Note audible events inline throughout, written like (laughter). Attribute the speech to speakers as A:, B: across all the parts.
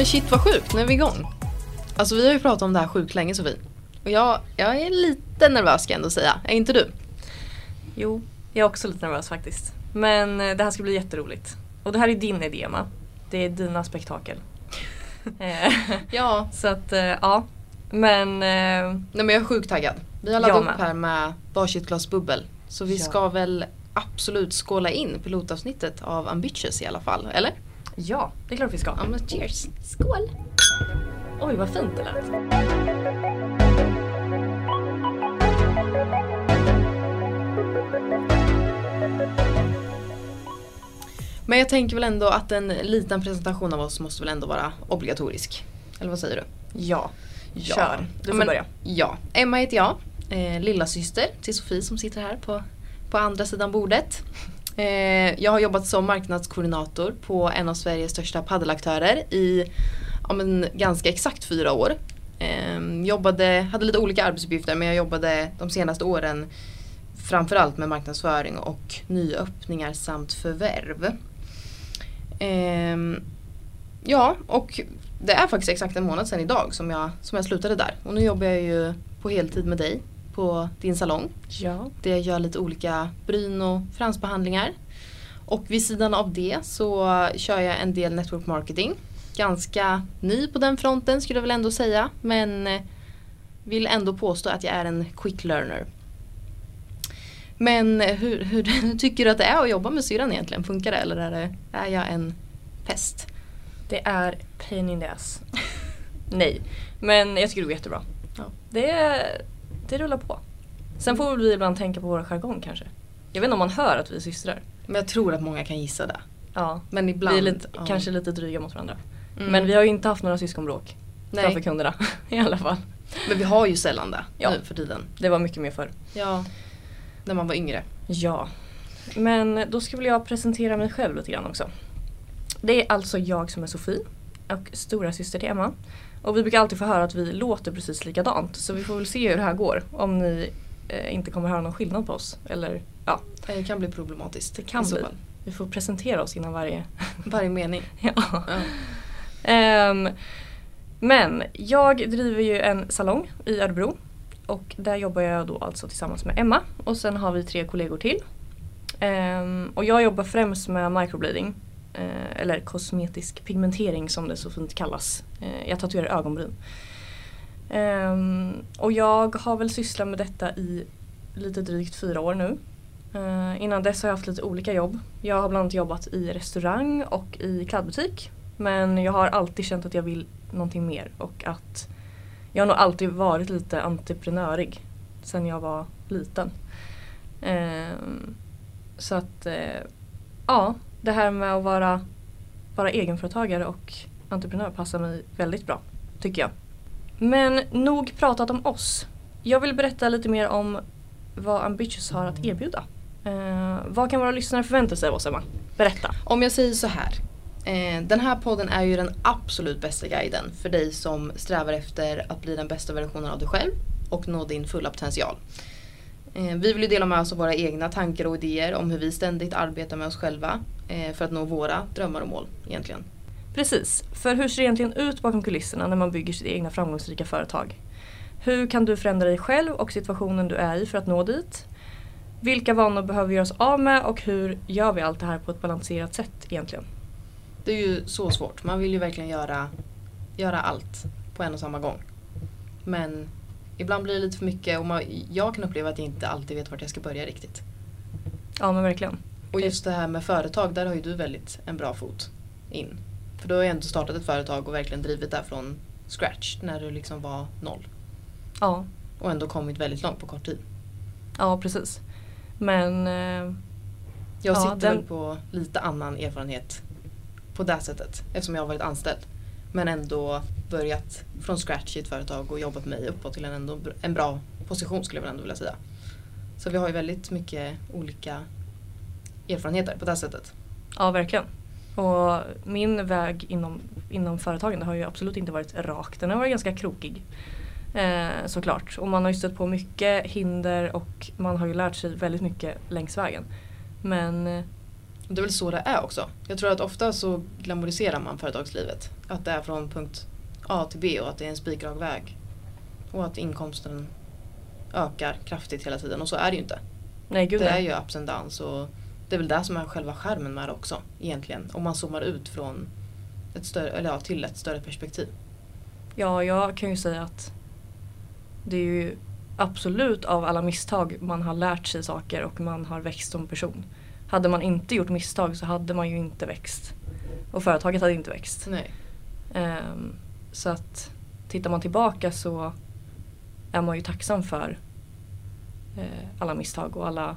A: men shit vad sjukt, nu är vi igång. Alltså vi har ju pratat om det här sjukt länge Sofie. Och jag, jag är lite nervös ska jag ändå säga, är inte du?
B: Jo, jag är också lite nervös faktiskt. Men eh, det här ska bli jätteroligt. Och det här är din idé Emma. Det är dina spektakel. (laughs) Eh,
A: Ja.
B: Så att, eh, ja. Men
A: Nej men jag är sjukt taggad. Vi har laddat upp här med varsitt glas bubbel. Så vi
B: Ja.
A: ska väl absolut skåla in pilotavsnittet av Ambitious i alla fall, eller?
B: Ja, det är klart vi ska.
A: Ja men cheers. Skål!
B: Oj vad fint det lät.
A: Men jag tänker väl ändå att en liten presentation av oss måste väl ändå vara obligatorisk. Eller vad säger du?
B: Ja, kör. Du får
A: men-
B: börja.
A: Ja, Emma heter jag. Eh, lilla syster till Sofie som sitter här på, på andra sidan bordet. Eh, jag har jobbat som marknadskoordinator på en av Sveriges största paddelaktörer i ja, men, ganska exakt fyra år. Eh, jobbade, hade lite olika arbetsuppgifter men jag jobbade de senaste åren framförallt med marknadsföring och nyöppningar samt förvärv. Ehm, ja, och det är faktiskt exakt en månad sedan idag som jag, som jag slutade där. Och nu jobbar jag ju på heltid med dig på din salong.
B: Ja.
A: Jag gör lite olika bryn och fransbehandlingar. Och vid sidan av det så kör jag en del network marketing. Ganska ny på den fronten skulle jag väl ändå säga. Men eh, vill ändå påstå att jag är en quick learner. Men eh, hur, hur, (laughs) tycker du att det är att jobba med syrran egentligen? Funkar det eller är, det, är jag en pest?
B: Det är pain in the ass. Nej, men jag tycker det går jättebra.
A: Ja.
B: Det, det rullar på. Sen får vi ibland tänka på vår jargong kanske. Jag vet inte om man hör att vi är systrar.
A: Men jag tror att många kan gissa det.
B: Ja,
A: Men ibland.
B: vi är lite,
A: ja.
B: kanske lite dryga mot varandra.
A: Mm.
B: Men vi har ju inte haft några syskonbråk framför
A: Nej,
B: kunderna (laughs) i alla fall.
A: men vi har ju sällan det
B: Ja.
A: nu för tiden.
B: Det var mycket mer förr.
A: Ja. När man var yngre.
B: Ja. Men då ska väl jag presentera mig själv lite grann också. Det är alltså jag som är Sofie och stora syster till Emma. Och vi brukar alltid få höra att vi låter precis likadant så vi får väl se hur det här går. Om ni eh, inte kommer höra någon skillnad på oss. Eller ja,
A: Det kan bli problematiskt.
B: Det kan bli. vi får presentera oss innan varje... (laughs)
A: Varje mening. (laughs)
B: ja.
A: Ja.
B: Ehm, men jag driver ju en salong i Örebro. Och där jobbar jag då alltså tillsammans med Emma. Och sen har vi tre kollegor till. Ehm, och jag jobbar främst med microblading. eh, eller kosmetisk pigmentering som det så fint kallas. Eh, jag tatuerar ögonbryn. Ehm, och jag har väl sysslat med detta i lite drygt fyra år nu. Eh, innan dess har jag haft lite olika jobb. Jag har bland annat jobbat i restaurang och i klädbutik. Men jag har alltid känt att jag vill någonting mer och att jag har nog alltid varit lite entreprenörig sen jag var liten. Ehm, så att eh, ja, det här med att vara, vara egenföretagare och entreprenör passar mig väldigt bra, tycker jag. Men nog pratat om oss. Jag vill berätta lite mer om vad Ambitious har att erbjuda. Eh, vad kan våra lyssnare förvänta sig av oss, Emma? Berätta.
A: Om jag säger så här. Eh, den här podden är ju den absolut bästa guiden för dig som strävar efter att bli den bästa versionen av dig själv och nå din fulla potential. Eh, vi vill ju dela med oss av våra egna tankar och idéer om hur vi ständigt arbetar med oss själva eh, för att nå våra drömmar och mål egentligen.
B: Precis, för hur ser det egentligen ut bakom kulisserna när man bygger sitt egna framgångsrika företag? Hur kan du förändra dig själv och situationen du är i för att nå dit? Vilka vanor behöver vi göra oss av med och hur gör vi allt det här på ett balanserat sätt egentligen?
A: Det är ju så svårt. Man vill ju verkligen göra, göra allt på en och samma gång. Men ibland blir det lite för mycket och man, jag kan uppleva att jag inte alltid vet vart jag ska börja riktigt.
B: Ja men verkligen.
A: Och just det här med företag, där har ju du väldigt en bra fot in. För du har ju ändå startat ett företag och verkligen drivit det från scratch när du liksom var noll.
B: Ja,
A: Och ändå kommit väldigt långt på kort tid.
B: ja precis. Men eh,
A: Jag
B: Ja,
A: sitter
B: den-
A: väl på lite annan erfarenhet på det sättet eftersom jag har varit anställd. Men ändå börjat från scratch i ett företag och jobbat mig uppåt till en, ändå, en bra position skulle jag väl ändå vilja säga. Så vi har ju väldigt mycket olika erfarenheter på det sättet.
B: ja verkligen. Och min väg inom, inom företagen har ju absolut inte varit rak. Den har varit ganska krokig. Eh, såklart. Och man har ju stött på mycket hinder och man har ju lärt sig väldigt mycket längs vägen. Men eh,
A: Det är väl så det är också. Jag tror att ofta så glamoriserar man företagslivet. Att det är från punkt A till B och att det är en spikrak väg. Och att inkomsten ökar kraftigt hela tiden och så är det ju inte.
B: Nej gud
A: Det är
B: nej.
A: ju ups and downs och det är väl det som är själva skärmen med det också egentligen. Om man zoomar ut från ett större, eller ja, till ett större perspektiv.
B: Ja, jag kan ju säga att det är ju absolut av alla misstag man har lärt sig saker och man har växt som person. Hade man inte gjort misstag så hade man ju inte växt. Och företaget hade inte växt.
A: Nej.
B: Ehm, så att tittar man tillbaka så är man ju tacksam för eh, alla misstag och alla,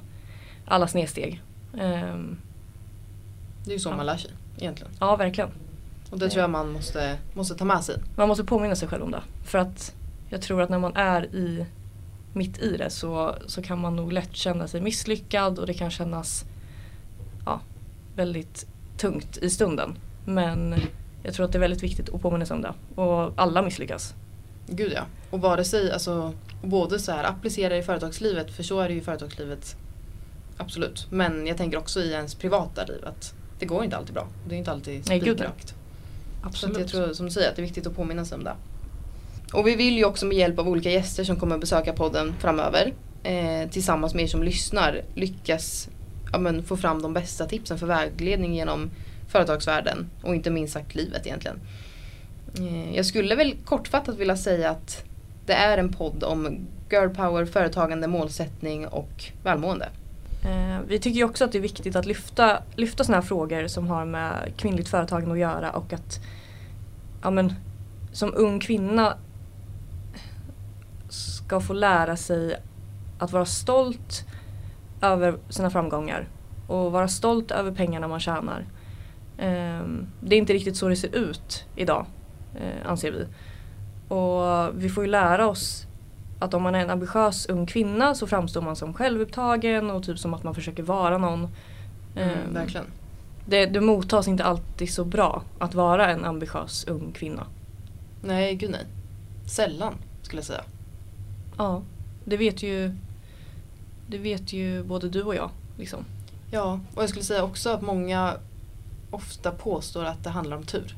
B: alla snedsteg. Ehm,
A: Det är ju så
B: Ja.
A: man lär sig egentligen.
B: ja, verkligen.
A: Och det tror jag man måste, måste ta med sig.
B: Man måste påminna sig själv om det. För att jag tror att när man är i, mitt i det så, så kan man nog lätt känna sig misslyckad och det kan kännas ja, väldigt tungt i stunden. Men jag tror att det är väldigt viktigt att påminna sig om det. Och alla misslyckas.
A: Gud ja. Och vare sig, alltså, både så här applicera i företagslivet, för så är det ju i företagslivet. Absolut. Men jag tänker också i ens privata liv att det går inte alltid bra. Det är inte alltid spikrakt. Så att jag tror som du säger att det är viktigt att påminna sig om det. Och vi vill ju också med hjälp av olika gäster som kommer besöka podden framöver eh, tillsammans med er som lyssnar lyckas ja, men, få fram de bästa tipsen för vägledning genom företagsvärlden och inte minst sagt livet egentligen. Eh, jag skulle väl kortfattat vilja säga att det är en podd om girl power, företagande, målsättning och välmående.
B: Eh, vi tycker ju också att det är viktigt att lyfta, lyfta sådana här frågor som har med kvinnligt företagande att göra och att ja, men, som ung kvinna ska få lära sig att vara stolt över sina framgångar och vara stolt över pengarna man tjänar. Ehm, det är inte riktigt så det ser ut idag, eh, anser vi. Och vi får ju lära oss att om man är en ambitiös ung kvinna så framstår man som självupptagen och typ som att man försöker vara någon.
A: Mm,
B: Ehm,
A: verkligen.
B: det, det mottas inte alltid så bra att vara en ambitiös ung kvinna.
A: Nej, gud nej. Sällan skulle jag säga.
B: Ja, det vet ju det vet ju både du och jag. Liksom.
A: Ja, och jag skulle säga också att många ofta påstår att det handlar om tur.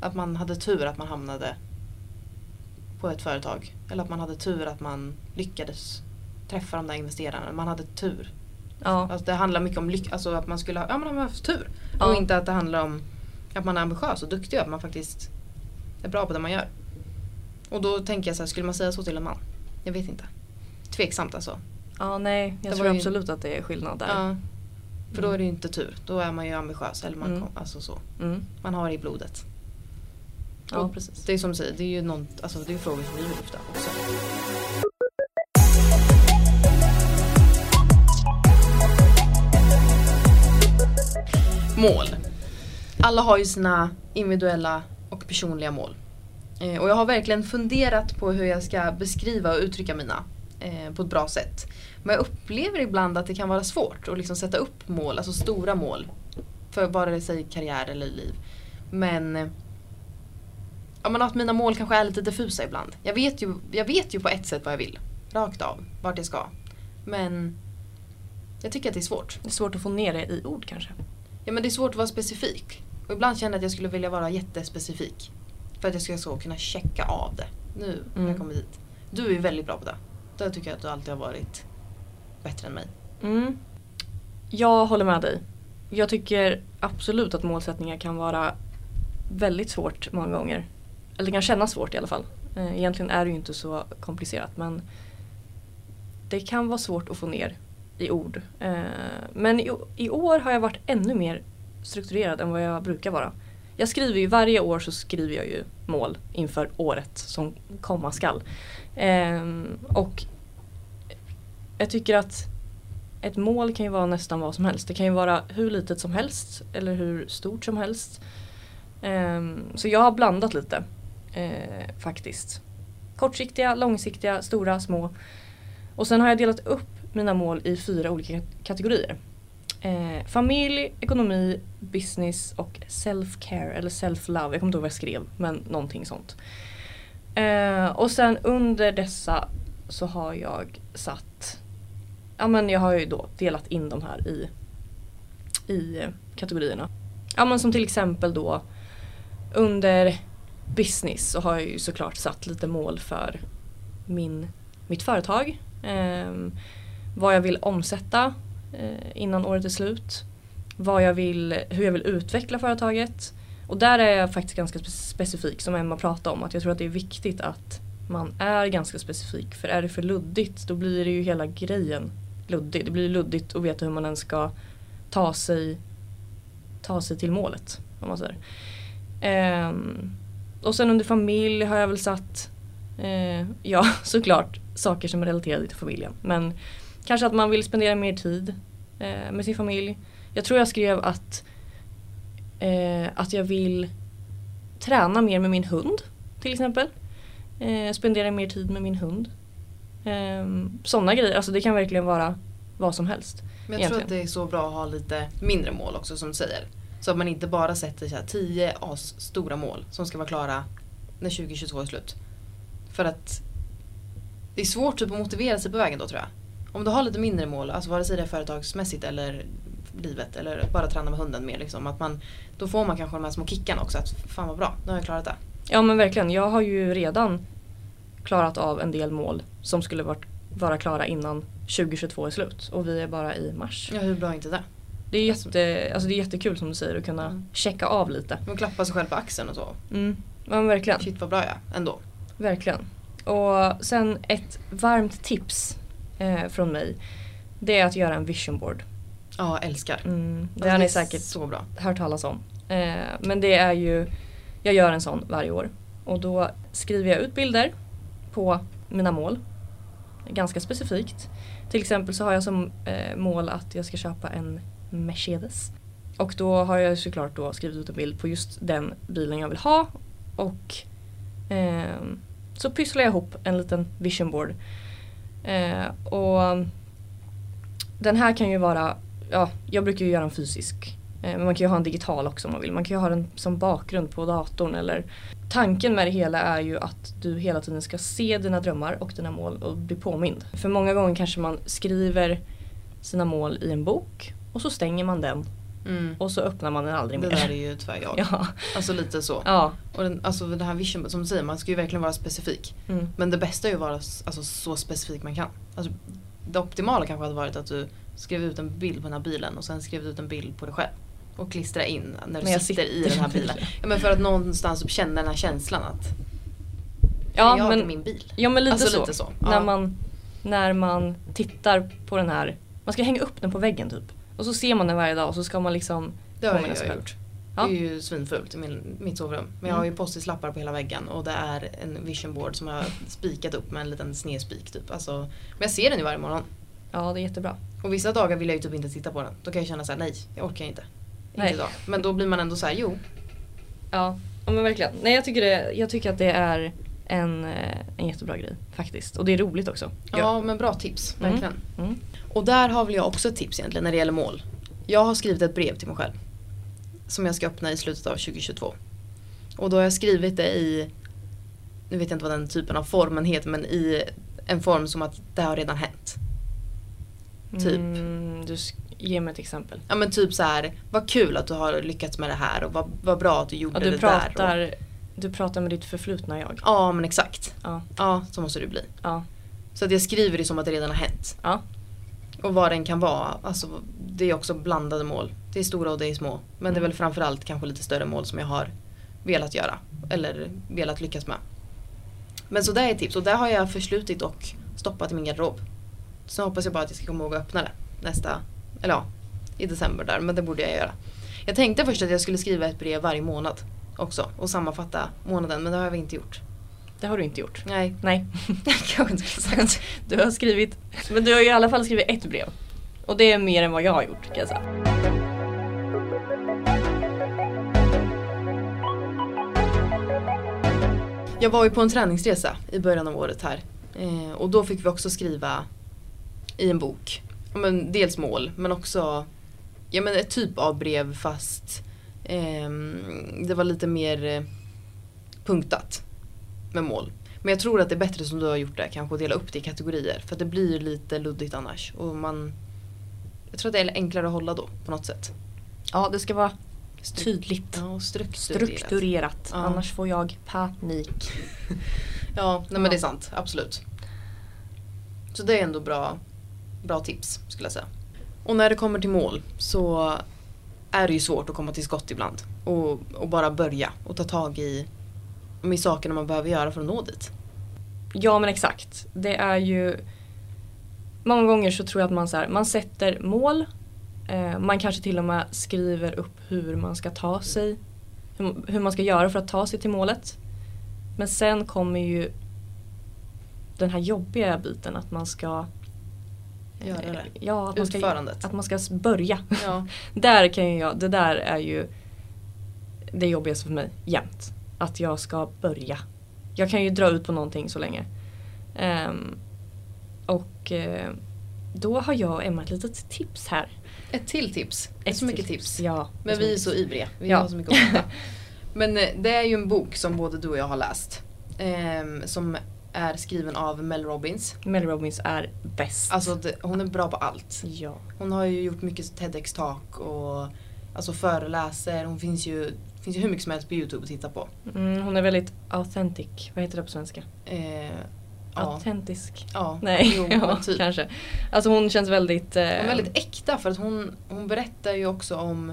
A: Att man hade tur att man hamnade på ett företag. Eller att man hade tur att man lyckades träffa de där investerarna. Man hade tur.
B: Ja,
A: Alltså det handlar mycket om lyck, alltså att man skulle ha, ja, man har haft tur.
B: Ja.
A: Och inte att det handlar om att man är ambitiös och duktig och att man faktiskt är bra på det man gör. Och då tänker jag så här, skulle man säga så till en man? Jag vet inte. Tveksamt alltså.
B: ja nej, jag
A: Det
B: tror
A: ju-
B: absolut att det är skillnad där.
A: Ja. För då är det ju inte tur. Då är man ju ambitiös. Eller man,
B: Mm.
A: kom, alltså så.
B: Mm.
A: man har det i blodet.
B: Ja,
A: Och
B: precis.
A: Det är som du säger, det är ju något, alltså det är frågor som vi vill lyfta också. Mål. Alla har ju sina individuella och personliga mål. Eh, och jag har verkligen funderat på hur jag ska beskriva och uttrycka mina eh, på ett bra sätt. Men jag upplever ibland att det kan vara svårt att liksom sätta upp mål, alltså stora mål. För vare det sig karriär eller liv. Men eh, ja, men att mina mål kanske är lite diffusa ibland. Jag vet, ju, jag vet ju på ett sätt vad jag vill. Rakt av. Vart jag ska. Men jag tycker att det är svårt.
B: Det är svårt att få ner det i ord kanske.
A: Ja men det är svårt att vara specifik. Och ibland känner jag att jag skulle vilja vara jättespecifik. För att jag ska så kunna checka av det. Nu när
B: Mm.
A: jag kommer dit. Du är väldigt bra på det. Där tycker jag att du alltid har varit bättre än mig.
B: Mm. Jag håller med dig. Jag tycker absolut att målsättningar kan vara väldigt svårt många gånger. Eller det kan kännas svårt i alla fall. Eh, egentligen är det ju inte så komplicerat men det kan vara svårt att få ner i ord. Eh, men i, år har jag varit ännu mer strukturerad än vad jag brukar vara. Jag skriver ju varje år så skriver jag ju mål inför året som komma skall. Eh, och jag tycker att ett mål kan ju vara nästan vad som helst. Det kan ju vara hur litet som helst eller hur stort som helst. Så jag har blandat lite eh, faktiskt. Kortsiktiga, långsiktiga, stora, små. Och sen har jag delat upp mina mål i fyra olika kategorier. Eh, familj, ekonomi, business och self-care eller self-love. Jag kommer inte ihåg vad jag skrev men någonting sånt. Eh, och sen under dessa så har jag satt Ja men jag har ju då delat in de här i, i kategorierna. Ja men som till exempel då under business så har jag ju såklart satt lite mål för min, mitt företag. Eh, vad jag vill omsätta eh, innan året är slut. Vad jag vill, hur jag vill utveckla företaget. Och där är jag faktiskt ganska specifik som Emma pratade om. Att jag tror att det är viktigt att man är ganska specifik. För är det för luddigt då blir det ju hela grejen luddig. Det blir luddigt att veta hur man ens ska ta sig, ta sig till målet. Om man säger. Ehm, och sen under familj har jag väl satt, eh, ja (laughs) såklart saker som är relaterade till familjen. Men kanske att man vill spendera mer tid eh, med sin familj. Jag tror jag skrev att, eh, att jag vill träna mer med min hund till exempel. Eh, spendera mer tid med min hund. Eh, Sådana grejer, alltså det kan verkligen vara vad som helst.
A: Men jag tror att
B: Egentligen.
A: det är så bra att ha lite mindre mål också som du säger. Så att man inte bara sätter så här 10 as stora mål som ska vara klara när 2022 är slut. För att det är svårt typ att motivera sig på vägen då tror jag. Om du har lite mindre mål, alltså vare sig det är företagsmässigt eller livet eller bara träna med hunden mer liksom. Att man, då får man kanske de här små kickarna också att fan vad bra, nu har jag klarat det.
B: Ja men verkligen, jag har ju redan klarat av en del mål som skulle varit, vara klara innan 2022 är slut och vi är bara i mars.
A: Ja hur bra är inte det?
B: Det är,
A: Alltså-
B: jätte, alltså det är jättekul som du säger att kunna
A: Mm.
B: checka av lite.
A: Man klappa sig själv på axeln och så.
B: Mm. Ja verkligen,
A: Shit vad bra jag ändå.
B: verkligen. Och sen ett varmt tips eh, från mig det är att göra en vision board.
A: Ja, älskar.
B: Mm, det
A: Alltså,
B: har ni säkert
A: Så bra.
B: hört talas om. Eh, men det är ju, jag gör en sån varje år. Och då skriver jag ut bilder på mina mål. Ganska specifikt. Till exempel så har jag som eh, mål att jag ska köpa en Mercedes. Och då har jag såklart då skrivit ut en bild på just den bilen jag vill ha. Och eh, så pysslar jag ihop en liten vision board. Eh, och den här kan ju vara, ja jag brukar ju göra en fysisk. Eh, men man kan ju ha en digital också om man vill. Man kan ju ha den som bakgrund på datorn eller Tanken med det hela är ju att du hela tiden ska se dina drömmar och dina mål och bli påmind. För många gånger kanske man skriver sina mål i en bok och så stänger man den
A: Mm.
B: och så öppnar man den aldrig
A: Det
B: mer.
A: där är ju tyvärr jag. (laughs)
B: Ja,
A: Alltså lite så.
B: ja.
A: Och den, alltså den här vision, som du säger, man ska ju verkligen vara specifik.
B: Mm.
A: Men det bästa är ju att vara alltså, så specifik man kan. Alltså, det optimala kanske hade varit att du skrev ut en bild på den här bilen och sen skrev ut en bild på dig själv. Och klistra in när du
B: När jag
A: sitter, i
B: sitter
A: den här bilen. Ja, men för att någonstans känna den här känslan att
B: Ja,
A: jag
B: men,
A: min bil.
B: ja men lite
A: Alltså
B: så.
A: lite så.
B: När,
A: Ja.
B: man, när man tittar på den här, man ska hänga upp den på väggen typ. Och så ser man den varje dag och så ska man liksom
A: Det har jag
B: själv.
A: gjort.
B: Ja.
A: Det är ju svinfult i min, mitt sovrum. Men jag har ju
B: Mm.
A: post-it-lappar på hela väggen och det är en vision board som jag har spikat upp med en liten snedspik typ. Alltså, men jag ser den ju varje morgon.
B: Ja, det är jättebra.
A: Och vissa dagar vill jag ju typ inte titta på den. Då kan jag känna så här: nej, jag orkar inte.
B: Nej.
A: Inte idag. Men då blir man ändå så här: jo.
B: Ja, ja men verkligen. Nej jag tycker, det, jag tycker att det är en, eh, en jättebra grej faktiskt. Och det är roligt också.
A: Ja, men bra tips.
B: Mm.
A: Verkligen.
B: Mm.
A: Och där har väl jag också ett tips egentligen när det gäller mål. Jag har skrivit ett brev till mig själv. Som jag ska öppna i slutet av 2022. Och då har jag skrivit det i, nu vet jag inte vad den typen av formen heter, men i en form som att det har redan hänt. Typ.
B: Mm, du, ge mig ett exempel.
A: Ja men typ så här, vad kul att du har lyckats med det här och vad, vad bra att du gjorde
B: Ja, du,
A: det där. Och,
B: pratar, du pratar med ditt förflutna jag.
A: ja men exakt.
B: Ja,
A: Ja, så måste det bli.
B: ja,
A: Så att jag skriver det som att det redan har hänt.
B: ja.
A: Och vad den kan vara, alltså det är också blandade mål. Det är stora och det är små. Men det är
B: Mm.
A: väl framförallt kanske lite större mål som jag har velat göra. Eller velat lyckas med. Men så där är ett tips och där har jag förslutit och stoppat i min garderob. Så hoppas jag bara att jag ska komma ihåg att öppna det nästa, eller ja, i december där. Men det borde jag göra. Jag tänkte först att jag skulle skriva ett brev varje månad också och sammanfatta månaden men det har jag inte gjort.
B: Det har du inte gjort.
A: Nej,
B: Nej. (laughs)
A: det kanske inte skulle sagt. (laughs)
B: Du har skrivit, men du har i alla fall skrivit ett brev. Och det är mer än vad jag har gjort kan jag säga.
A: Jag var ju på en träningsresa i början av året här. Eh, och då fick vi också skriva i en bok. Men dels mål men också ja, men ett typ av brev fast ehm, det var lite mer eh, punktat med mål. Men jag tror att det är bättre som du har gjort det kanske att dela upp det i kategorier. För det blir lite luddigt annars. Och man, jag tror att det är enklare att hålla då på något sätt.
B: Ja, det ska vara tydligt.
A: Ja, strukturerat.
B: Strukturerat.
A: Ja.
B: Annars får jag panik. (laughs)
A: Ja, nej men det är sant. Absolut. Så det är ändå bra, bra tips skulle jag säga. Och när det kommer till mål så är det ju svårt att komma till skott ibland. Och, och bara börja och ta tag i, i sakerna man behöver göra för att nå dit.
B: Ja men exakt. Det är ju Många gånger så tror jag att man, så här, man sätter mål. Eh, man kanske till och med skriver upp hur man ska ta sig. Hur, hur man ska göra för att ta sig till målet. Men sen kommer ju den här jobbiga biten att man ska
A: Göra det.
B: Eh, Ja, att man, ska,
A: Utförandet.
B: att man ska börja.
A: Ja, (laughs)
B: Där kan ju jag, det där är ju det jobbigaste för mig jämt. Att jag ska börja. Jag kan ju dra ut på någonting så länge. Ehm, och eh, då har jag och Emma ett litet tips här.
A: ett till tips. Det är
B: Ett
A: så mycket
B: till
A: tips.
B: Ja,
A: Men vi är så
B: tips.
A: ivriga. Vi
B: Ja.
A: har så mycket att. (laughs) Men eh, det är ju en bok som både du och jag har läst. ehm, som är skriven av Mel Robbins.
B: Mel Robbins är bäst.
A: Alltså det, hon är bra på allt.
B: ja.
A: Hon har ju gjort mycket TEDx-talk och alltså föreläser. Hon finns ju, finns ju hur mycket som helst på Youtube att titta på.
B: Mm, hon är väldigt authentic. Vad heter det på svenska?
A: Eh,
B: Autentisk.
A: ja,
B: Nej,
A: jo, (laughs)
B: ja,
A: typ.
B: kanske. Alltså hon känns väldigt... Eh,
A: Hon är väldigt äkta för att hon, hon berättar ju också om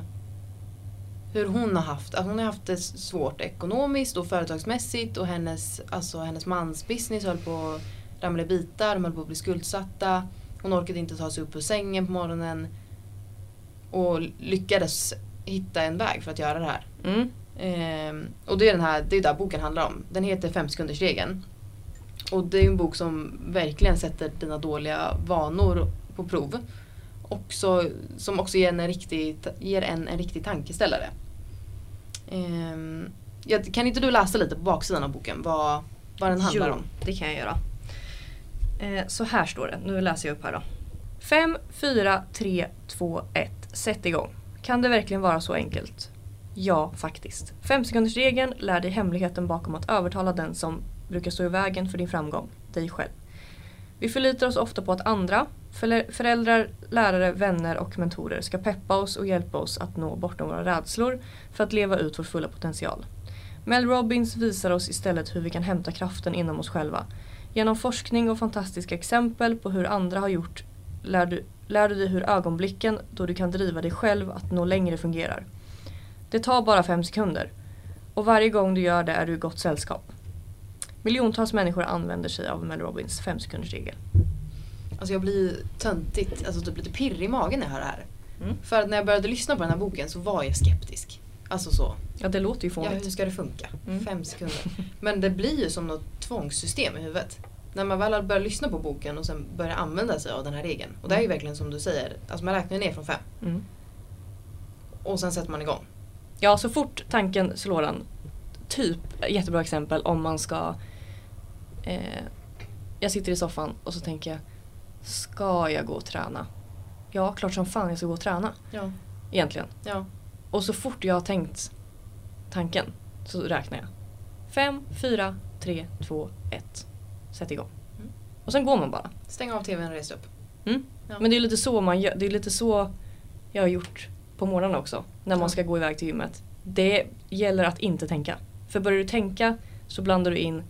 A: hur hon har haft, att hon har haft det svårt ekonomiskt och företagsmässigt och hennes, alltså hennes mans business höll på att ramla i bitar, de höll på att bli skuldsatta. Hon orkade inte ta sig upp ur sängen på morgonen. Och lyckades hitta en väg för att göra det här.
B: mm,
A: Ehm, och det är den här, det är där boken handlar om. Den heter fem sekunders regeln. Och det är en bok som verkligen sätter dina dåliga vanor på prov. Och så, som också ger en en riktig, ger en, en riktig tankeställare. Ja, kan inte du läsa lite på baksidan av boken vad, vad den handlar
B: jo,
A: om?
B: det kan jag göra. Eh, så här står det, nu läser jag upp här då. 5, 4, 3, 2, 1. Sätt igång. Kan det verkligen vara så enkelt? Ja, faktiskt. 5 sekunders regeln lär dig hemligheten bakom att övertala den som brukar stå i vägen för din framgång, dig själv. Vi förlitar oss ofta på att andra, föräldrar, lärare, vänner och mentorer ska peppa oss och hjälpa oss att nå bortom våra rädslor för att leva ut vår fulla potential. Mel Robbins visar oss istället hur vi kan hämta kraften inom oss själva. Genom forskning och fantastiska exempel på hur andra har gjort lär du, lär du dig hur ögonblicken då du kan driva dig själv att nå längre fungerar. Det tar bara fem sekunder. Och varje gång du gör det är du i gott sällskap. Miljontals människor använder sig av Mel Robbins fem sekunders regel.
A: Alltså jag blir töntigt, alltså typ lite pirrig i magen när jag hör det här.
B: Mm.
A: För att när jag började lyssna på den här boken så var jag skeptisk. Alltså så.
B: Ja, det låter ju
A: Ja,
B: fånigt.
A: hur ska det funka?
B: Mm.
A: Fem sekunder. Men det blir ju som något tvångssystem i huvudet. När man väl har börjat lyssna på boken och sen börjar använda sig av den här regeln. Och det är ju verkligen som du säger, alltså man räknar ner från fem.
B: Mm.
A: Och sen sätter man igång.
B: Ja, så fort tanken slår en. Typ, jättebra exempel om man ska... Eh, jag sitter i soffan och så tänker jag, ska jag gå och träna? Ja, klart som fan jag ska gå och träna.
A: Ja.
B: Egentligen.
A: ja.
B: Och så fort jag har tänkt tanken så räknar jag. Fem, fyra, tre, två, ett. Sätt igång.
A: Mm.
B: Och sen går man bara.
A: Stäng av tvn och res upp.
B: Mm.
A: Ja.
B: Men det är lite så man gör, det är lite så jag har gjort på morgnarna också. När man ska gå iväg till gymmet. Det gäller att inte tänka. För börjar du tänka så blandar du in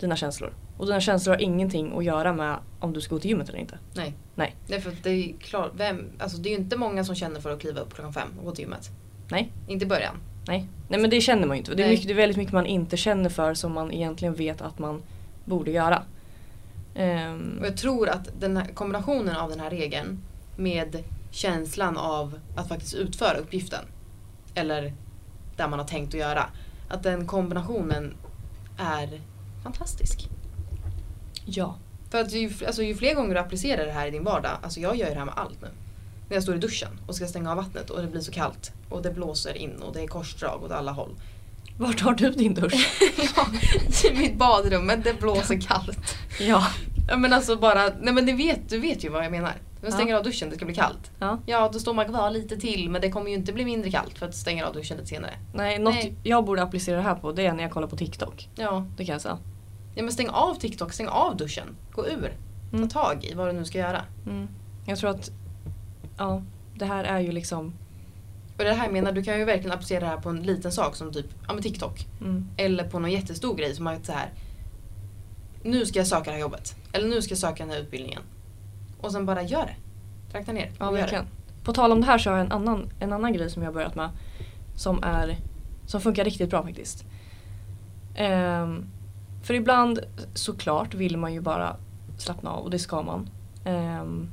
B: dina känslor. Och dina känslor har ingenting att göra med om du ska gå till gymmet eller inte.
A: Nej.
B: Nej.
A: Nej för det är klart, vem, alltså det är ju inte många som känner för att kliva upp klockan fem och gå till gymmet.
B: Nej.
A: Inte i början.
B: Nej. Nej men det känner man ju inte. Det är, mycket, det är väldigt mycket man inte känner för som man egentligen vet att man borde göra. Ehm,
A: Och jag tror att den här kombinationen av den här regeln med känslan av att faktiskt utföra uppgiften. Eller där man har tänkt att göra. Att den kombinationen är fantastisk.
B: ja.
A: För att ju, alltså, ju fler gånger du applicerar det här i din vardag, alltså jag gör det här med allt nu. När jag står i duschen och ska stänga av vattnet och det blir så kallt och det blåser in och det är korsdrag åt alla håll.
B: Vart har du din dusch? (laughs)
A: ja, i mitt badrum, men det blåser kallt.
B: ja.
A: Ja men alltså bara, nej men du vet, du vet ju vad jag menar. Jag stänger
B: Ja.
A: av duschen, det ska bli kallt.
B: ja.
A: Ja, då står man kvar lite till men det kommer ju inte bli mindre kallt för att stänga av duschen lite senare.
B: Nej, något
A: Nej.
B: jag borde applicera det här på det är när jag kollar på TikTok.
A: Ja,
B: Det kan jag säga.
A: ja men stäng av TikTok, stäng av duschen. Gå ur.
B: Mm.
A: Ta tag i vad du nu ska göra.
B: Mm. Jag tror att ja, det här är ju liksom
A: Och det här jag menar, du kan ju verkligen applicera det här på en liten sak som typ ja, men TikTok.
B: Mm.
A: Eller på någon jättestor grej som att så här. Nu ska jag söka det här jobbet. Eller nu ska jag söka den här utbildningen. Och sen bara gör det. Trakta ner
B: Ja, verkligen. På tal om det här så har jag en annan, en annan grej som jag har börjat med. Som, är, som funkar riktigt bra faktiskt. Ehm, för ibland såklart vill man ju bara slappna av och det ska man. Ehm,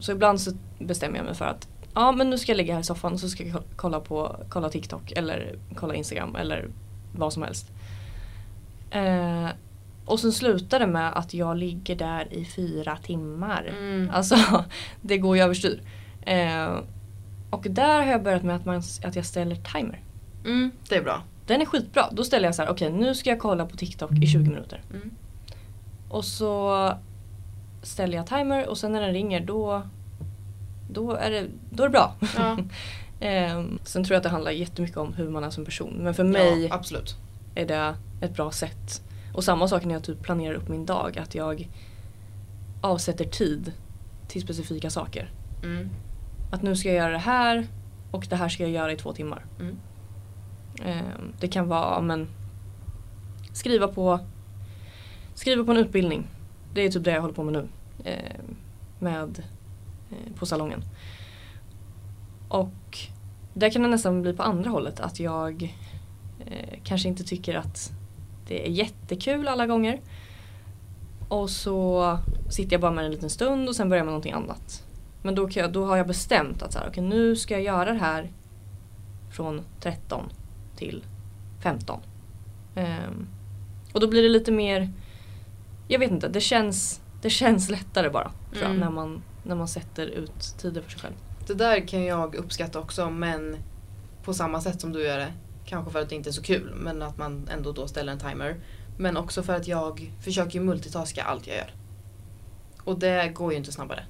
B: så ibland så bestämmer jag mig för att ja men nu ska jag ligga här i soffan och så ska jag ko- kolla på kolla TikTok eller kolla Instagram eller vad som helst. Ehm, och sen slutar det med att jag ligger där i fyra timmar.
A: Mm.
B: Alltså (laughs) det går ju överstyr. Eh, och där har jag börjat med att, man, att jag ställer timer.
A: Mm, det är bra.
B: Den är skitbra. Då ställer jag så här, okej nu ska jag kolla på TikTok i 20 minuter.
A: Mm.
B: Och så ställer jag timer och sen när den ringer då, då, är, det, då är det bra.
A: Ja, (laughs)
B: eh, sen tror jag att det handlar jättemycket om hur man är som person. Men för mig
A: ja, absolut.
B: är det ett bra sätt. Och samma sak när jag typ planerar upp min dag. Att jag avsätter tid till specifika saker.
A: Mm.
B: Att nu ska jag göra det här och det här ska jag göra i två timmar.
A: Mm.
B: Eh, det kan vara men, skriva, på, skriva på en utbildning. Det är typ det jag håller på med nu. Eh, med, eh, på salongen. Och där kan det nästan bli på andra hållet. Att jag eh, kanske inte tycker att det är jättekul alla gånger. Och så sitter jag bara med en liten stund och sen börjar jag med någonting annat. Men då, jag, då har jag bestämt att så här, okay, nu ska jag göra det här från 13 till 15. Ehm, och då blir det lite mer, jag vet inte, det känns, det känns lättare bara tror jag,
A: Mm.
B: när, man, när man sätter ut tider för sig själv.
A: Det där kan jag uppskatta också men på samma sätt som du gör det. Kanske för att det inte är så kul men att man ändå då ställer en timer. Men också för att jag försöker multitaska allt jag gör. Och det går ju inte snabbare.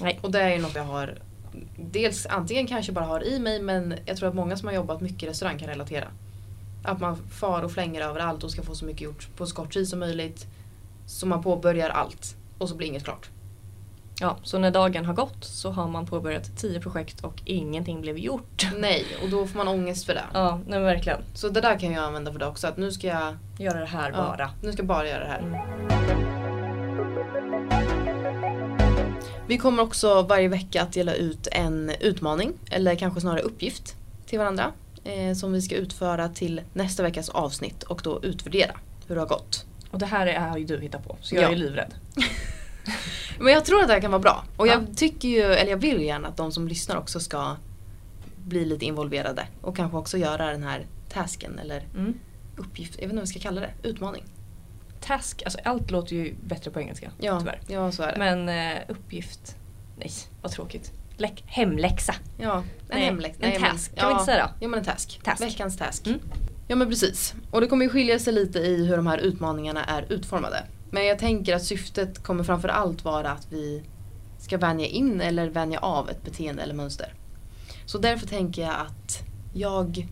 B: Nej.
A: Och det är ju något jag har Dels antingen kanske bara har i mig men jag tror att många som har jobbat mycket i restaurang kan relatera. Att man far och flänger överallt och ska få så mycket gjort på så kort tid som möjligt. Så man påbörjar allt och så blir inget klart.
B: Ja, så när dagen har gått så har man påbörjat 10 projekt och ingenting blev gjort.
A: Nej, och då får man ångest för det.
B: Ja, nej verkligen.
A: Så det där kan jag använda för det också. Att nu ska jag
B: Göra det här
A: ja,
B: bara.
A: nu ska jag bara göra det här.
B: Mm.
A: Vi kommer också varje vecka att dela ut en utmaning eller kanske snarare uppgift till varandra. Eh, som vi ska utföra till nästa veckas avsnitt och då utvärdera hur det har gått.
B: Och det här är, har ju du hittat på, så jag
A: Ja.
B: är livrädd. (laughs)
A: Men jag tror att det här kan vara bra. Och jag
B: Ja.
A: tycker ju, eller jag vill gärna att de som lyssnar också ska bli lite involverade. Och kanske också göra den här tasken eller
B: Mm.
A: uppgift, jag vet inte vad vi ska kalla det, utmaning.
B: Task, alltså allt låter ju bättre på engelska.
A: Ja,
B: Tyvärr.
A: ja så är det.
B: Men eh, uppgift, nej vad tråkigt. Läck, hemläxa.
A: ja, en
B: Nej,
A: hemläx.
B: en
A: nej, men-
B: task. Kan vi inte säga då?
A: Ja men en task.
B: Task.
A: Veckans task.
B: Mm.
A: Ja men precis. Och det kommer ju skilja sig lite i hur de här utmaningarna är utformade. Men jag tänker att syftet kommer framför allt vara att vi ska vänja in eller vänja av ett beteende eller mönster. Så därför tänker jag att jag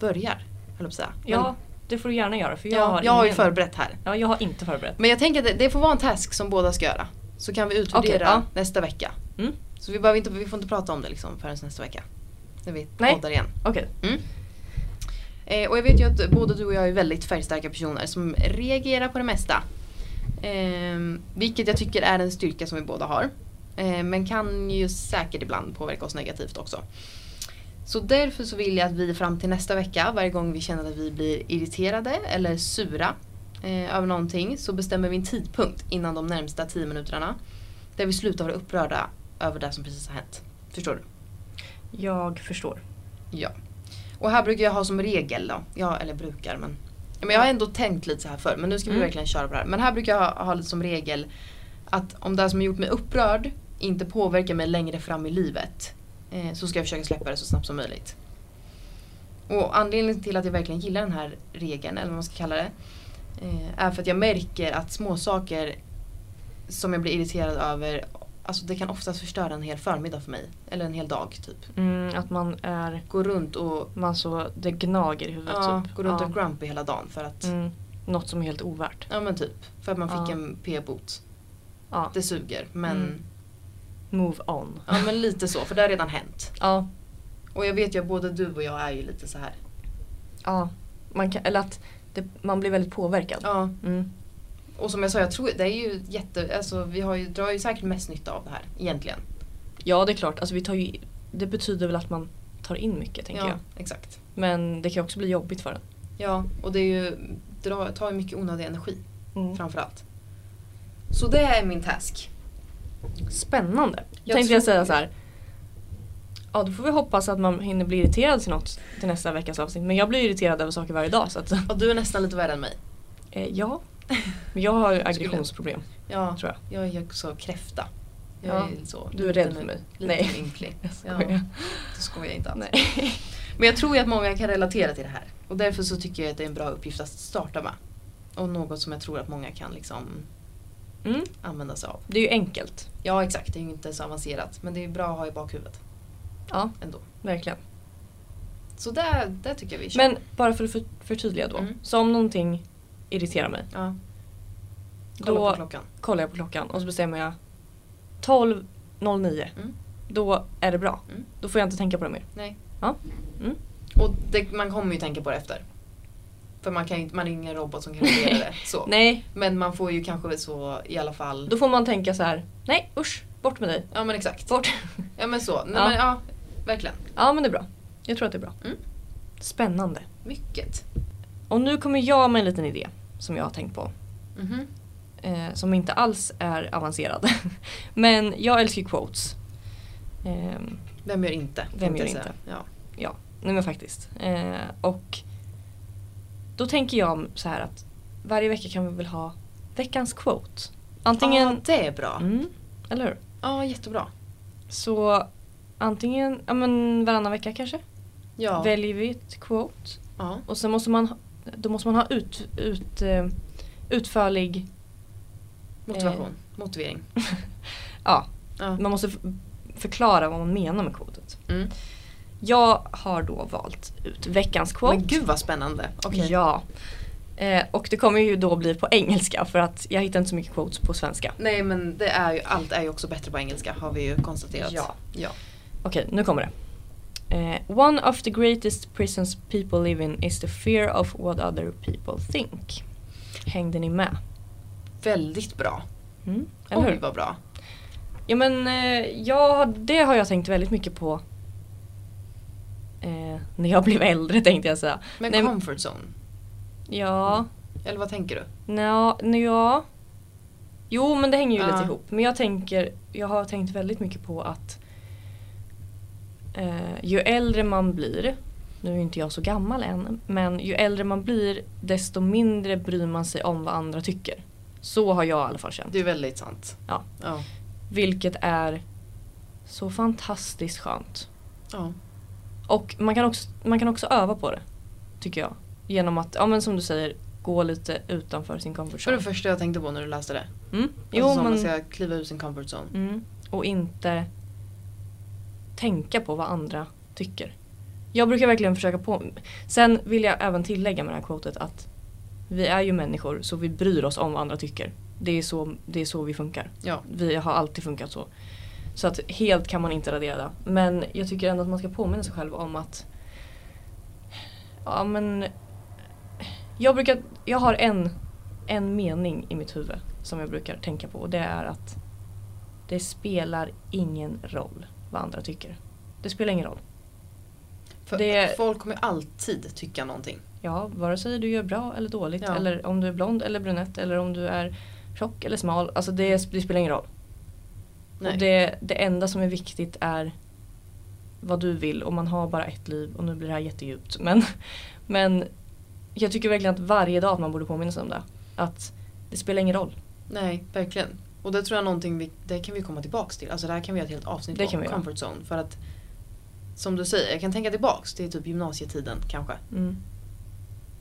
A: börjar, höll jag
B: Ja, det får du gärna göra för jag
A: ja,
B: har
A: jag har ju förberett här.
B: Ja, jag har inte förberett.
A: Men jag tänker att det, det får vara en task som båda ska göra. Så kan vi utvärdera
B: Okej, ja.
A: nästa vecka.
B: Mm.
A: Så vi, behöver inte, vi får inte prata om det liksom förrän nästa vecka. När vi
B: Nej.
A: poddar igen.
B: Okej.
A: Eh, och jag vet ju att både du och jag är väldigt färgstarka personer som reagerar på det mesta. Eh, vilket jag tycker är en styrka som vi båda har. Eh, men kan ju säkert ibland påverka oss negativt också. Så därför så vill jag att vi fram till nästa vecka, varje gång vi känner att vi blir irriterade eller sura eh, över någonting, så bestämmer vi en tidpunkt innan de närmsta 10 minuterna. Där vi slutar vara upprörda över det som precis har hänt. Förstår du?
B: Jag förstår.
A: Ja. Och här brukar jag ha som regel då, ja, eller brukar men men jag har ändå tänkt lite så här förr men nu ska vi
B: Mm.
A: verkligen köra på det här. Men här brukar jag ha, ha lite som regel att om det som har gjort mig upprörd inte påverkar mig längre fram i livet eh, så ska jag försöka släppa det så snabbt som möjligt. Och anledningen till att jag verkligen gillar den här regeln, eller vad man ska kalla det, eh, är för att jag märker att små saker som jag blir irriterad över, alltså det kan oftast förstöra en hel förmiddag för mig. Eller en hel dag typ.
B: Mm, att man är,
A: Gå runt och
B: man så, det gnager i huvudet
A: Ja,
B: typ.
A: gå runt
B: ja.
A: och grumpy hela dagen för att,
B: Mm, något som är helt ovärt.
A: ja men typ, för att man fick
B: Ja.
A: en p-bot.
B: Ja.
A: Det suger men,
B: Mm. Move on.
A: ja men lite så för det har redan hänt. (laughs)
B: Ja.
A: Och jag vet ju att både du och jag är ju lite så här.
B: Ja. Man kan, eller att det, man blir väldigt påverkad.
A: Ja.
B: Mm.
A: Och som jag sa, jag tror det är ju jätte, alltså vi har ju, drar ju säkert mest nytta av det här egentligen.
B: Ja det är klart, alltså vi tar ju, det betyder väl att man tar in mycket tänker
A: ja,
B: jag.
A: exakt.
B: Men det kan också bli jobbigt för en.
A: Ja, och det är ju, drar, tar ju mycket onödig energi
B: Mm.
A: framförallt. Så det är min task.
B: Spännande.
A: Jag
B: Tänkte jag säga så här. Ja då får vi hoppas att man hinner bli irriterad till något till nästa veckas avsnitt. Men jag blir irriterad över saker varje dag så att
A: Och du är nästan lite värre än mig.
B: eh, ja. Men jag har aggressionsproblem
A: Ja,
B: tror jag.
A: jag är också kräfta. Jag
B: Ja,
A: är så,
B: Du är rädd för mig. Nej.
A: ynklig. (laughs)
B: Jag
A: Ja,
B: skojar.
A: det skojar jag inte alls.
B: Nej.
A: Men jag tror ju att många kan relatera till det här. Och därför så tycker jag att det är en bra uppgift att starta med. Och något som jag tror att många kan liksom
B: Mm.
A: använda sig av.
B: Det är ju enkelt.
A: Ja exakt, det är ju inte så avancerat. Men det är bra att ha i bakhuvudet
B: Ja,
A: ändå.
B: verkligen.
A: Så där, där tycker jag vi kör.
B: Men bara för att för, förtydliga då.
A: Mm.
B: Så om någonting irriterar mig.
A: ja, kolla
B: Då
A: på klockan.
B: kollar jag på klockan och så bestämmer jag 12.09.
A: Mm.
B: Då är det bra.
A: Mm.
B: Då får jag inte tänka på det mer.
A: Nej.
B: Ja. Mm.
A: Och det, man kommer ju tänka på det efter. För man, kan, man är ingen robot som kan reglera det. (laughs) Så.
B: Nej,
A: Men man får ju kanske så i alla fall.
B: då får man tänka så här. Nej usch, bort med dig.
A: Ja men exakt.
B: Bort. (laughs)
A: Ja men så. Nej,
B: Ja.
A: Men, ja, verkligen.
B: Ja men det är bra. Jag tror att det är bra.
A: Mm.
B: Spännande.
A: Mycket.
B: Och nu kommer jag med en liten idé som jag har tänkt på.
A: Mhm.
B: Eh, som inte alls är avancerad. (laughs) men jag älskar quotes. Ehm,
A: Vem gör inte?
B: Vem gör
A: säga.
B: inte?
A: Ja.
B: Ja, nej men faktiskt. Eh, och då tänker jag så här att varje vecka kan vi väl ha veckans quote. Antingen...
A: Ja, det är bra.
B: Mm, eller hur?
A: Ja, jättebra.
B: Så antingen, ja men varannan vecka kanske.
A: Ja.
B: Väljer vi ett quote.
A: ja.
B: Och sen måste man, då måste man ha ut, ut, eh, utförlig,
A: Motivation.
B: Eh.
A: Motivering. (laughs)
B: ja,
A: Ja.
B: man måste förklara vad man menar med quotet.
A: Mm.
B: Jag har då valt ut veckans quote.
A: Men gud vad spännande. Okej.
B: Ja. Eh, och det kommer ju då bli på engelska för att jag hittar inte så mycket quotes på svenska.
A: Nej men det är ju, allt är ju också bättre på engelska har vi ju konstaterat.
B: Ja.
A: ja.
B: Okej, nu kommer det. Eh, one of the greatest prisons people live in is the fear of what other people think. Hängde ni med?
A: Väldigt bra.
B: Mm, eller
A: Oj
B: hur?
A: vad bra.
B: Ja men eh, ja, det har jag tänkt väldigt mycket på eh, när jag blev äldre tänkte jag säga.
A: Men
B: Nej,
A: comfort zone.
B: Ja,
A: Eller vad tänker du?
B: nja, ja. Jo men det hänger ju
A: Ja.
B: lite ihop. Men jag tänker, jag har tänkt väldigt mycket på att eh, ju äldre man blir, nu är inte jag så gammal än, men ju äldre man blir desto mindre bryr man sig om vad andra tycker. Så har jag i alla fall känt.
A: Det är väldigt sant.
B: Ja.
A: Ja.
B: Vilket är så fantastiskt skönt.
A: ja.
B: Och man kan, också, man kan också öva på det. Tycker jag. Genom att, ja men som du säger, gå lite utanför sin comfort
A: Det var
B: zone.
A: det första jag tänkte på när du läste det.
B: Mm.
A: Jo,
B: Jo,
A: alltså, som man ska kliva ur sin comfort zone.
B: mm. Och inte tänka på vad andra tycker. Jag brukar verkligen försöka på... Sen vill jag även tillägga med det här quotet att vi är ju människor så vi bryr oss om vad andra tycker. Det är så, det är så vi funkar.
A: Ja.
B: Vi har alltid funkat så. Så att helt kan man inte radera det. Men jag tycker ändå att man ska påminna sig själv om att Ja men Jag brukar, jag har en, en mening i mitt huvud som jag brukar tänka på och det är att Det spelar ingen roll vad andra tycker. Det spelar ingen roll.
A: För
B: Det-
A: folk kommer alltid tycka någonting.
B: Ja, vare sig du gör bra eller dåligt
A: Ja.
B: eller om du är blond eller brunett eller om du är tjock eller smal. Alltså det, det spelar ingen roll.
A: Nej.
B: Och det, det enda som är viktigt är vad du vill och man har bara ett liv och nu blir det här jättedjupt. Men, (laughs) men jag tycker verkligen att varje dag att man borde påminna sig om det. Att det spelar ingen roll.
A: Nej, verkligen. Och det tror jag någonting vi, det kan vi komma tillbaks till. Alltså det här kan vi göra ett helt avsnitt
B: Det
A: om.
B: kan vi göra.
A: comfort zone. För att som du säger, jag kan tänka tillbaks till typ gymnasietiden kanske.
B: Mm.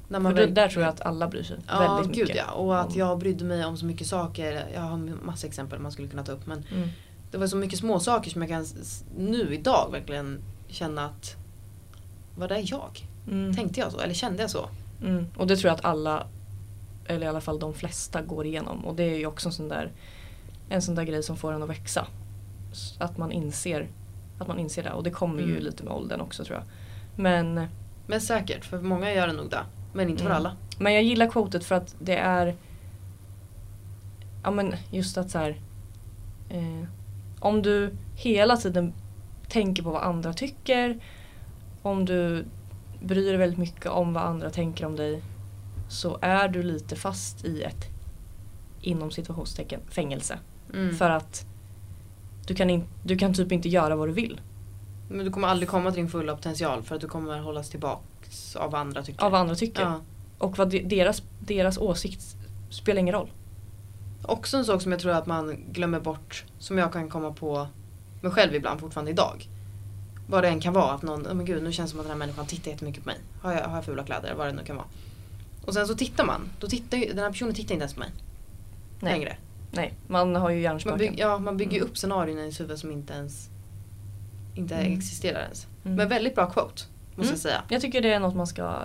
A: När
B: det,
A: verk-
B: där tror jag att alla bryr sig
A: Ja,
B: väldigt
A: gud
B: mycket.
A: ja. Och att jag brydde mig om så mycket saker. Jag har massa exempel man skulle kunna ta upp. Men
B: Mm.
A: det var så mycket små saker som jag kan nu idag verkligen känna att vad är jag?
B: Mm.
A: Tänkte jag så? Eller kände jag så?
B: Mm. Och det tror jag att alla, eller i alla fall de flesta går igenom. Och det är ju också en sån där, en sån där grej som får en att växa. Att man inser Att man inser det och det kommer ju
A: Mm.
B: lite med åldern också tror jag. Men,
A: Men säkert, för många gör det nog det. Men inte för
B: Mm.
A: alla.
B: men jag gillar quotet för att det är Ja men just att så här, eh, Om du hela tiden tänker på vad andra tycker Om du bryr dig väldigt mycket om vad andra tänker om dig Så är du lite fast i ett Inom situationstecken fängelse.
A: Mm.
B: För att du kan, in, du kan typ inte göra vad du vill.
A: Men du kommer aldrig komma till din fulla potential för att du kommer hållas tillbaks av vad andra tycker.
B: Av vad andra tycker.
A: Ja.
B: Och vad de, deras, deras åsikt spelar ingen roll.
A: Också en sak som jag tror att man glömmer bort, som jag kan komma på mig själv ibland fortfarande idag. Vad det än kan vara, att någon, oh men gud nu känns det som att den här människan tittar jättemycket på mig. Har jag, har jag fula kläder, vad det nu kan vara. Och sen så tittar man, då tittar ju, den här personen tittar inte ens på mig.
B: Nej.
A: Längre.
B: Nej, man har ju
A: Man,
B: hjärnspöken.
A: bygg, ja, man bygger ju
B: Mm.
A: upp scenarion i ens huvud som inte ens inte
B: Mm.
A: existerar ens.
B: Mm.
A: Men väldigt bra quote, måste
B: Mm.
A: jag säga.
B: Jag tycker det är något man ska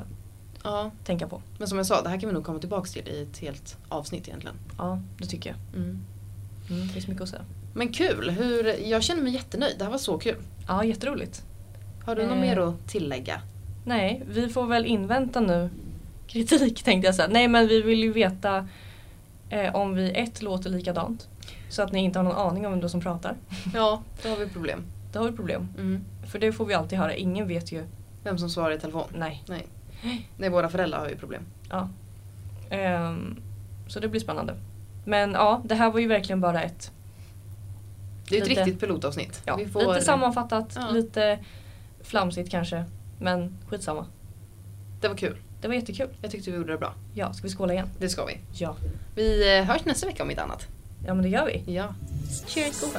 A: Ja,
B: tänka på.
A: men som jag sa, det här kan vi nog komma tillbaks till i ett helt avsnitt egentligen.
B: Ja, det tycker jag.
A: Mm.
B: Mm, det finns mycket att säga.
A: Men kul, hur, jag känner mig jättenöjd. Det här var så kul.
B: Ja, jätteroligt.
A: Har du något
B: Eh.
A: mer att tillägga?
B: Nej, vi får väl invänta nu kritik tänkte jag säga. Nej men vi vill ju veta eh, om vi ett låter likadant. Så att ni inte har någon aning om vem som pratar.
A: Ja, då har vi problem.
B: Då har vi problem.
A: Mm.
B: För det får vi alltid höra. Ingen vet ju.
A: Vem som svarar i telefon?
B: Nej.
A: Nej. Nej, våra föräldrar har ju problem.
B: Ja. Ehm, så det blir spännande. Men ja, det här var ju verkligen bara ett
A: Det är ett
B: Lite-
A: riktigt pilotavsnitt.
B: ja,
A: får...
B: lite sammanfattat,
A: Ja.
B: lite flamsigt kanske. Men skitsamma.
A: Det var kul.
B: Det var jättekul.
A: Jag tyckte vi gjorde det bra.
B: Ja, ska vi skåla igen?
A: Det ska vi.
B: Ja.
A: Vi eh, hörs nästa vecka om inte annat.
B: Ja men det gör vi.
A: Ja.
B: Cheers! God